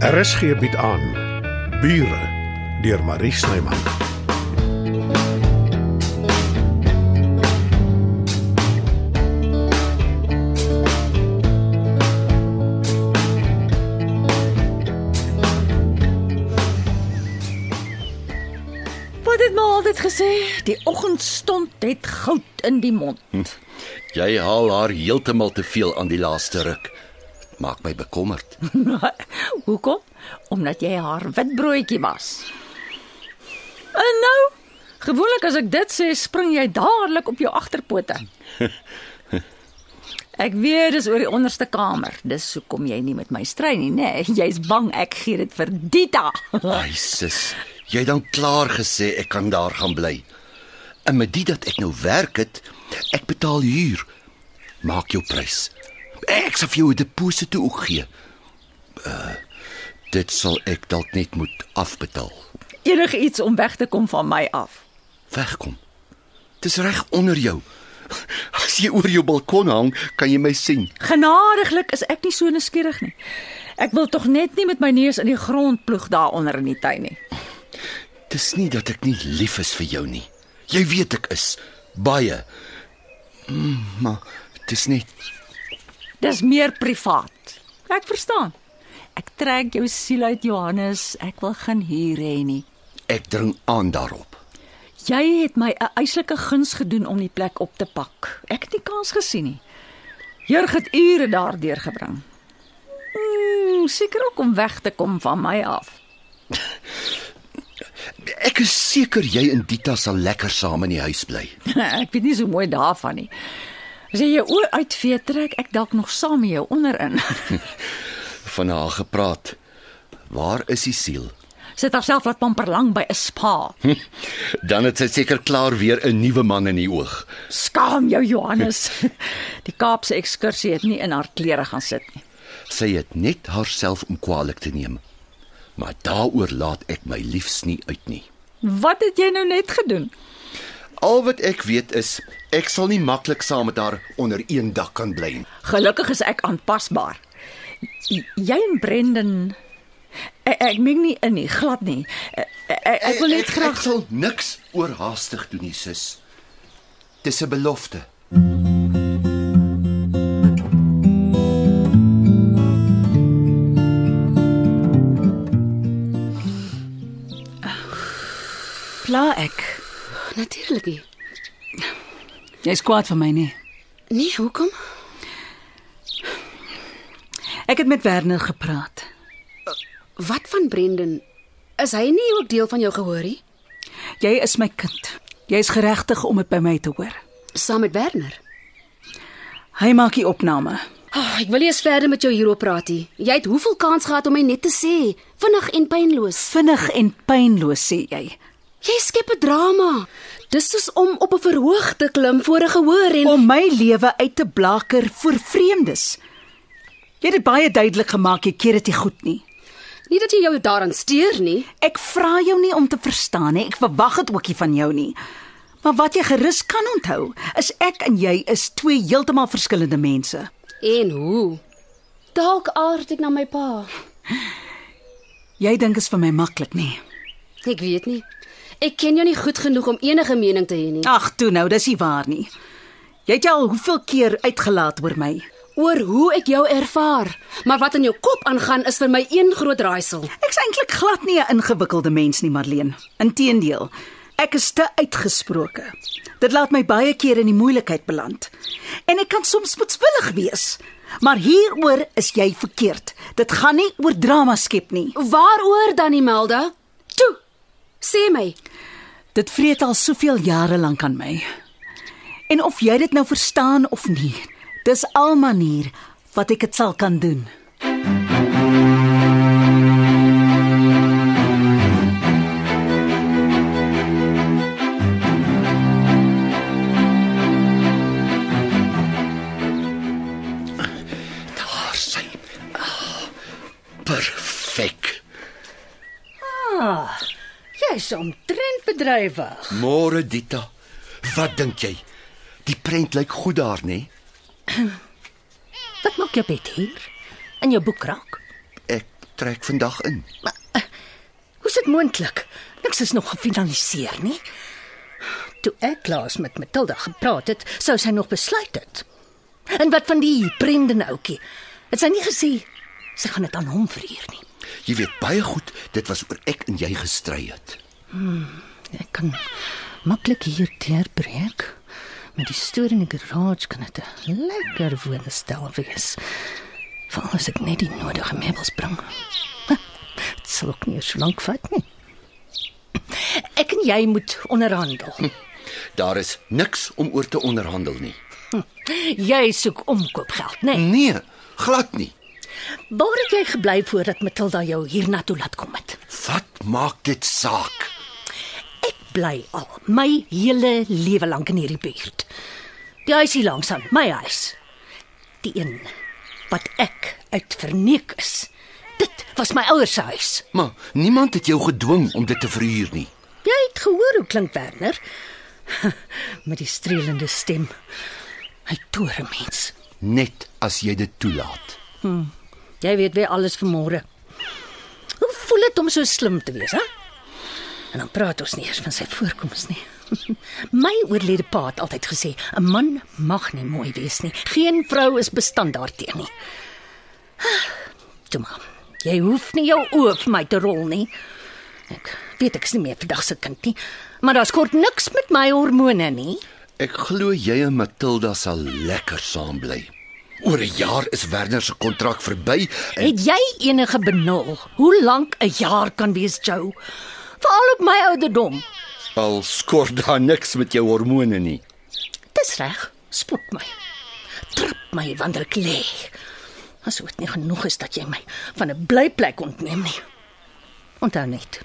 RSG bied aan Bure deur Marie Snyman. Wat het my altyd gesê? Die oggendstond het goud in die mond. Jy haal haar heeltemal te veel aan die laaste ruk. Dit maak my bekommerd. Hoekom? Omdat jy haar witbroodjie was. En nou, gewoonlik as ek dit sê, spring jy dadelik op jou agterpote. Ek weet dis oor die onderste kamer. Dis hoekom jy nie met my stry nie, nê? Nee, Jy's bang ek gee dit vir Dita. Ai sis, jy het dan klaar gesê ek kan daar gaan bly. En met dit dat ek nou werk het, ek betaal huur. Maak jou prys. Ek sal vir jou 'n deposito ook gee. Uh, dit sal ek dalk net moet afbetaal. Enige iets om weg te kom van my af. Wegkom. Dis reg onder jou. As jy oor jou balkon hang, kan jy my sien. Genadiglik is ek nie so nuuskierig nie. Ek wil tog net nie met my neus in die grond ploeg daaronder in die tuin nie. Dis nie dat ek nie lief is vir jou nie. Jy weet ek is baie. Mm, maar dis net Dis meer privaat. Ek verstaan. Ek trek jou siel uit Johannes. Ek wil geen huur hê nie. ek dring aan daarop. Jy het my 'n eislike guns gedoen om die plek op te pak. Ek het nie kans gesien nie. Jurg het ure daardeur gebring. Mm, seker ook om weg te kom van my af. Ek is seker jy en Dita sal lekker saam in die huis bly. ek weet nie so mooi daarvan nie. As jy jou oor uitvee, trek ek dalk nog saam met jou onderin. Van haar gepraat. Waar is die siel? Sit haarself laat pamper lank by 'n spa. Dan het sy seker klaar weer 'n nuwe man in die oog. Skaam jou Johannes. Die Kaapse ekskursie het nie in haar klere gaan sit nie. Sy het net haarself om kwaadlik te neem. Maar daaroor laat ek my liefs nie uit nie. Wat het jy nou net gedoen? Al wat ek weet is ek sal nie maklik saam met haar onder een dak kan bly nie. Gelukkig is ek aanpasbaar. J- Jy en Brendan ek, ek meng nie in nie, glad nie. Ek, ek, ek wil net ek, graag ek sal niks oorhaastig doen nie, sus. Dis 'n belofte. Pla ek. Natuurlik nie. Jy's kwaad vir my nie. Nee, hoekom? Ek het met Werner gepraat. Wat van Brendan? Is hy nie ook deel van jou gehoorie? Jy is my kind. Jy's geregtig om dit by my te hoor. Saam met Werner. Hy maak die opname. Oh, ek wil nie eens verder met jou hieroor praat nie. Jy het hoeveel kans gehad om my net te sê, vinnig en pynloos. Vinnig en pynloos sê jy. Jy skep 'n drama. Dis soos om op 'n verhoog te klim voor 'n gehoor en Om my lewe uit te blaker vir vreemdes. Jy het dit baie duidelik gemaak jy keer dit nie goed nie. nie dat jy jou daaraan steur nie. Ek vra jou nie om te verstaan nie. Ek verwag dit ook nie van jou nie. Maar wat jy gerus kan onthou, is ek en jy is twee heeltemal verskillende mense. En hoe? Dalk aard ek na my pa. Jy dink is vir my maklik nie. Ek weet nie. Ek ken jou nie goed genoeg om enige mening te hê nie. Ag, toe nou, dis nie waar nie. Jy het jou al hoeveel keer uitgelaat oor my. Oor hoe ek jou ervaar, maar wat in jou kop aangaan is vir my een groot raaisel. Ek's eintlik glad nie 'n ingewikkelde mens nie, Marleen. Inteendeel, ek is te uitgesproke. Dit laat my baie keer in die moeilikheid beland. En ek kan soms moedswillig wees. Maar hieroor is jy verkeerd. Dit gaan nie oor drama skep nie. Waaroor dan, Imelda? Sê my. Dit vreet al soveel jare lank aan my. En of jy dit nou verstaan of nie, dis al manier wat ek dit sal kan doen. Bedrywig. Môre Dita. Wat dink jy? Die prent lyk goed daar, nê? Wat maak jou bed hier? In jou boekrak? Ek trek vandag in. Hoe's dit moontlik? Niks is nog gefinaliseer nie. Toe ek laas met Matilda gepraat het, sou sy nog besluit het. En wat van die Brendan ouetjie? Het sy nie gesê sy gaan dit aan hom verhuur nie. Jy weet baie goed dit was oor ek en jy gestry het. Ek kan maklik hier deurbreek. Met die storie in die garage kan dit 'n lekker woonstel wees. Veral as ek net die nodige meubels bring. Dit sal ook nie so lank vat nie. Ek en jy moet onderhandel. Daar is niks om oor te onderhandel nie. Jy soek omkoopgeld, né? Nee. Nee, glad nie. Waar het jy gebly voordat Matilda jou hiernatoe laat kom het? Wat maak dit saak? Bly al my hele lewe lank in hierdie buurt. Die huis hier langs aan, my huis. Die een wat ek uit verneek is. Dit was my ouers se huis. Maar niemand het jou gedwing om dit te verhuur nie. Jy het gehoor hoe klink Werner? Met die strelende stem. Hy toer 'n mens. Net as jy dit toelaat. Jy weet weer alles van môre. Hoe voel dit om so slim te wees, hè? En dan praat ons nie eers van sy voorkoms nie. My oorlede pa het altyd gesê, 'n man mag nie mooi wees nie. Geen vrou is bestand daarteenoor nie. Toe maar. Jy hoef nie jou oë vir my te rol nie. Ek weet ek is nie meer vandag se kind nie, maar daar's kort niks met my hormone nie. Ek glo jy en Matilda sal lekker saam bly. Oor 'n jaar is Werner se kontrak verby en Het jy enige benul hoe lank 'n jaar kan wees, Joe? Veral op my ouderdom. al skort daar niks met jou hormone nie. Dis reg. Spot my. Trap my wanneer ek lê. Asof dit nie genoeg is dat jy my van 'n blyplek ontneem nie. Onthou net.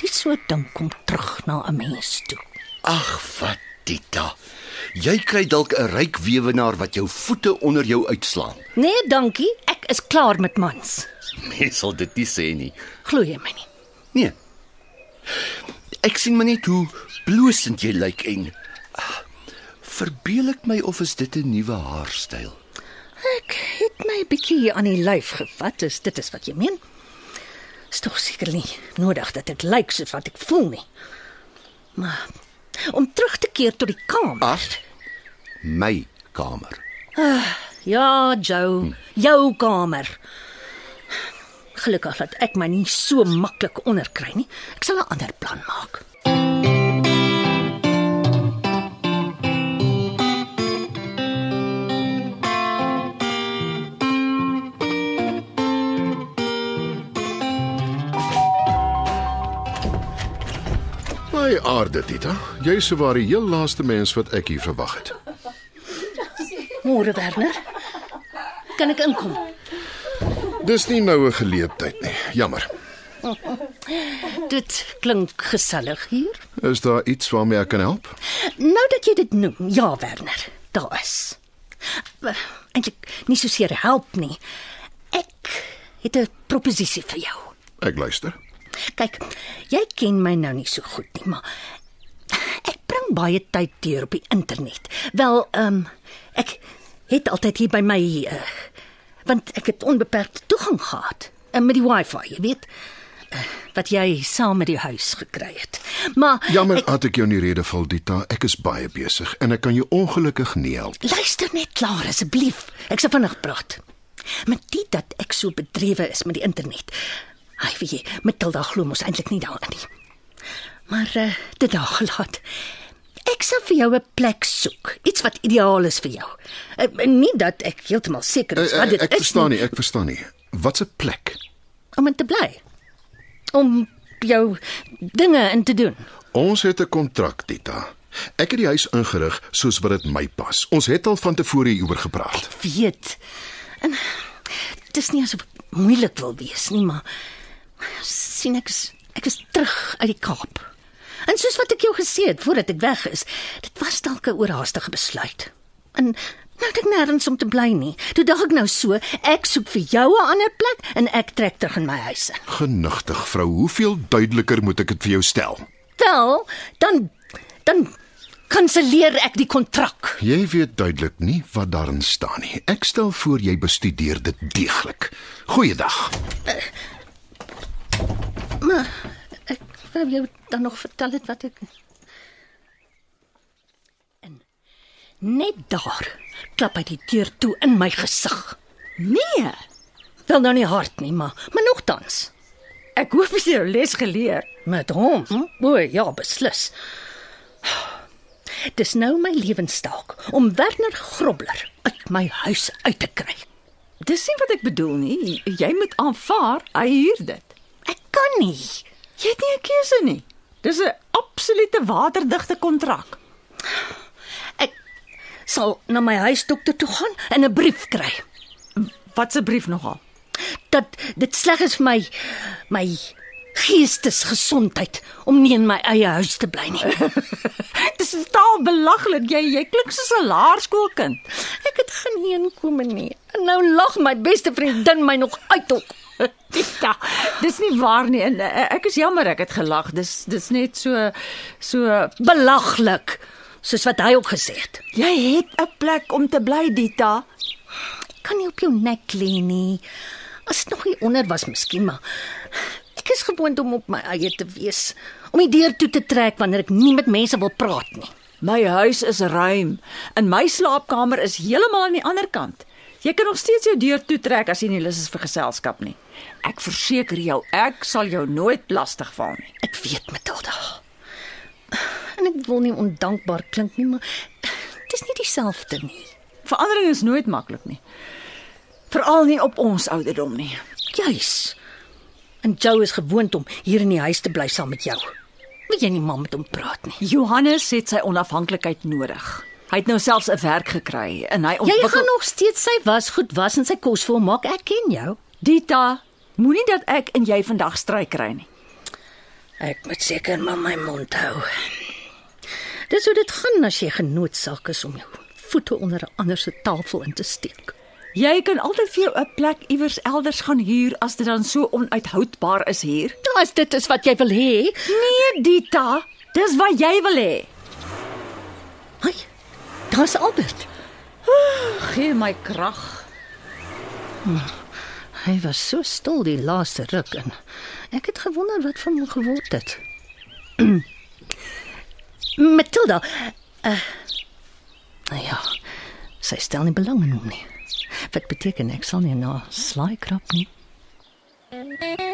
Dit so ding kom terug na 'n mens toe. Ag, wat Tita. Jy kry dalk 'n ryk weewenaar wat jou voete onder jou uitslaan. Nee, dankie. Ek is klaar met mans. Mens sal dit nie sê nie. Glo jy my nie? Nee. Ek sien maar net hoe bloosend jy lyk en ah, verbeel ek my of is dit 'n nuwe haarstyl? Ek het my bietjie aan die lyf gevat, is dit is wat jy meen? Is tog seker nie nodig dat dit lyk soos wat ek voel nie. Maar om terug te keer tot die kamer. Ag, my kamer. Ja, Joe, jou kamer. Gelukkig dat ek my nie so maklik onderkry nie. Ek sal 'n ander plan maak. My aarde, Tita. Jy is sowaar die heel laaste mens wat ek hier verwag het. Môre Werner. Kan ek inkom? Dis nie nou 'n geleentheid nie. Jammer. Dit klink gesellig hier. Is daar iets waarmee ek kan help? Nou dat jy dit noem, ja Werner, daar is. Eintlik nie so seer help nie. Ek het 'n proposisie vir jou. Ek luister. Kyk, jy ken my nou nie so goed nie, maar ek bring baie tyd deur op die internet. Wel, ehm um, ek het altyd hier by my uh, want ek het onbeperkte toegang gehad uh, met die wifi, jy weet, uh, wat jy saam met die huis gekry het. Maar Jammer ek, dat ek jou nie rede val, Dita. Ek is baie besig en ek kan jou ongelukkig nie help. luister net klaar asseblief. Ek sal vinnig praat. Met dit dat ek so bedrewe is met die internet. Ai, weet jy, Matilda glo mos eintlik nie daarin nie. Maar uh, dit daar gelaat. Ek sal vir jou 'n plek soek, iets wat ideaal is vir jou. Uh, nie dat ek heeltemal seker is Eh, wat eh, dit Ek is verstaan nie, ek verstaan nie. Wat's 'n plek? om in te bly. Om jou dinge in te doen. Ons het 'n kontrak, Dita. Ek het die huis ingerig soos wat dit my pas. Ons het al van tevore hieroor gepraat. weet. En dis nie asof ek moeilik wil wees nie, maar sien ek is, ek is terug uit die Kaap. En soos wat ek jou gesê het voordat ek weg is, dit was dalk 'n oorhaastige besluit. En nou het ek nêrens om te bly nie. Toe dink ek nou so, ek soek vir jou 'n ander plek en ek trek terug in my huis in. Genigtig, vrou, hoeveel duideliker moet ek dit vir jou stel? Wel, dan dan kanselleer ek die kontrak. Jy weet duidelik nie wat daarin staan nie. Ek stel voor jy bestudeer dit deeglik. Goeiedag. Maar wou jou dan nog vertel het wat ek En net daar klap hy die deur toe in my gesig. Nee. Wel nou nie hard nie, maar maar nogtans. Ek jy het jou les geleer. Met hom? O ja, beslis. Dis nou my lewenstaak om Werner Grobler uit my huis uit te kry. Dis nie wat ek bedoel nie. Jy moet aanvaar hy huur dit. Ek kan nie. Jy het nie 'n keuse nie. Dis 'n absolute waterdigte kontrak. Ek sal na my huisdokter toe gaan en 'n brief kry Wat 'n brief nogal. dat dit sleg is vir my my geestesgesondheid om nie in my eie huis te bly nie. Dis totaal belaglik. Jy jy klink soos 'n laerskoolkind. Ek het geen inkome nie. En nou lag my beste vriendin my nog uit ook. Tita, dis nie waar nie. En eh, ek is jammer ek het gelag. Dis dis net so so Belaglik, soos wat hy ook gesê het. jy het 'n plek om te bly, Dita. kan nie op jou nek lê nie. As dit nog nie onder was miskien, maar ek is gewoond om op my eie te wees, om die deur toe te trek wanneer ek nie met mense wil praat nie. My huis is ruim en my slaapkamer is heeltemal aan die ander kant. Jy kan nog steeds jou deur toetrek as jy nie lus is vir geselskap nie. Ek verseker jou, ek sal jou nooit lastig val nie. Ek weet, Matilda. En ek wil nie ondankbaar klink nie, maar dit is nie dieselfde nie. Verandering is nooit maklik nie. Veral nie op ons ouderdom nie. Juis. En Joe is gewoond om hier in die huis te bly saam met jou. Wil jy nie maar met hom praat nie? Johannes het sy onafhanklikheid nodig. Hy het nou selfs 'n werk gekry en hy Jy ontwikkel gaan nog steeds sy was goed was en sy kos vir hom maak. Ek ken jou. Dita, moenie dat ek en jy vandag stry kry nie. Ek moet seker maar my mond hou. Dis hoe dit gaan as jy genoodsaak is om jou voete onder 'n ander se tafel in te steek. Jy kan altyd vir jou 'n plek iewers elders gaan huur as dit dan so onuithoudbaar is hier. As dit is wat jy wil hê. Nee, Dita, dis wat jy wil hê. Daar's Albert. Gee my krag. Hy was so stil die laaste ruk en ek het gewonder wat van hom geword het. Matilda. Uh, nou ja, sy stel nie belang in hom nie. Wat beteken ek sal nie na slaai krap nie. Ek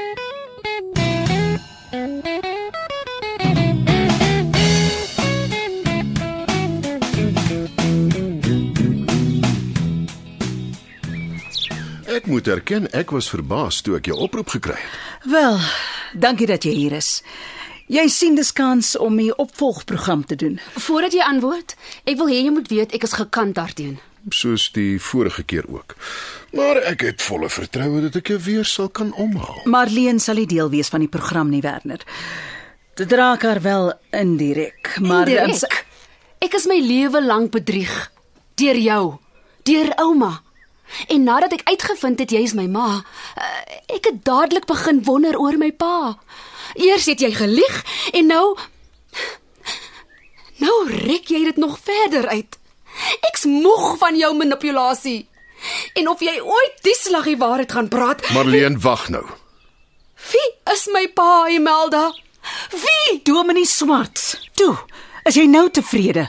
moet erken ek was verbaas toe ek jou oproep gekry het. Wel, dankie dat jy hier is. Jy sien dis kans om 'n opvolgprogram te doen. Voordat jy antwoord, ek wil hê jy moet weet ek is gekant daarteen. Soos die vorige keer ook. Maar ek het volle vertroue dat ek jou weer sal kan omhaal. Marlene sal nie deel wees van die program nie, Werner. Dit raak haar wel indirek, maar Indirek. Ek is my lewe lank bedrieg deur jou, deur ouma. En nadat ek uitgevind het jy is my ma, eh, ek het dadelik begin wonder oor my pa. Eers het jy gelieg en nou nou rek jy dit nog verder uit. Ek's moeg van jou manipulasie. En of jy ooit die slag die waarheid gaan praat, Marlene, wag nou. wie is my pa, Imelda? Wie? Dominee Swart. Toe, is jy nou tevrede?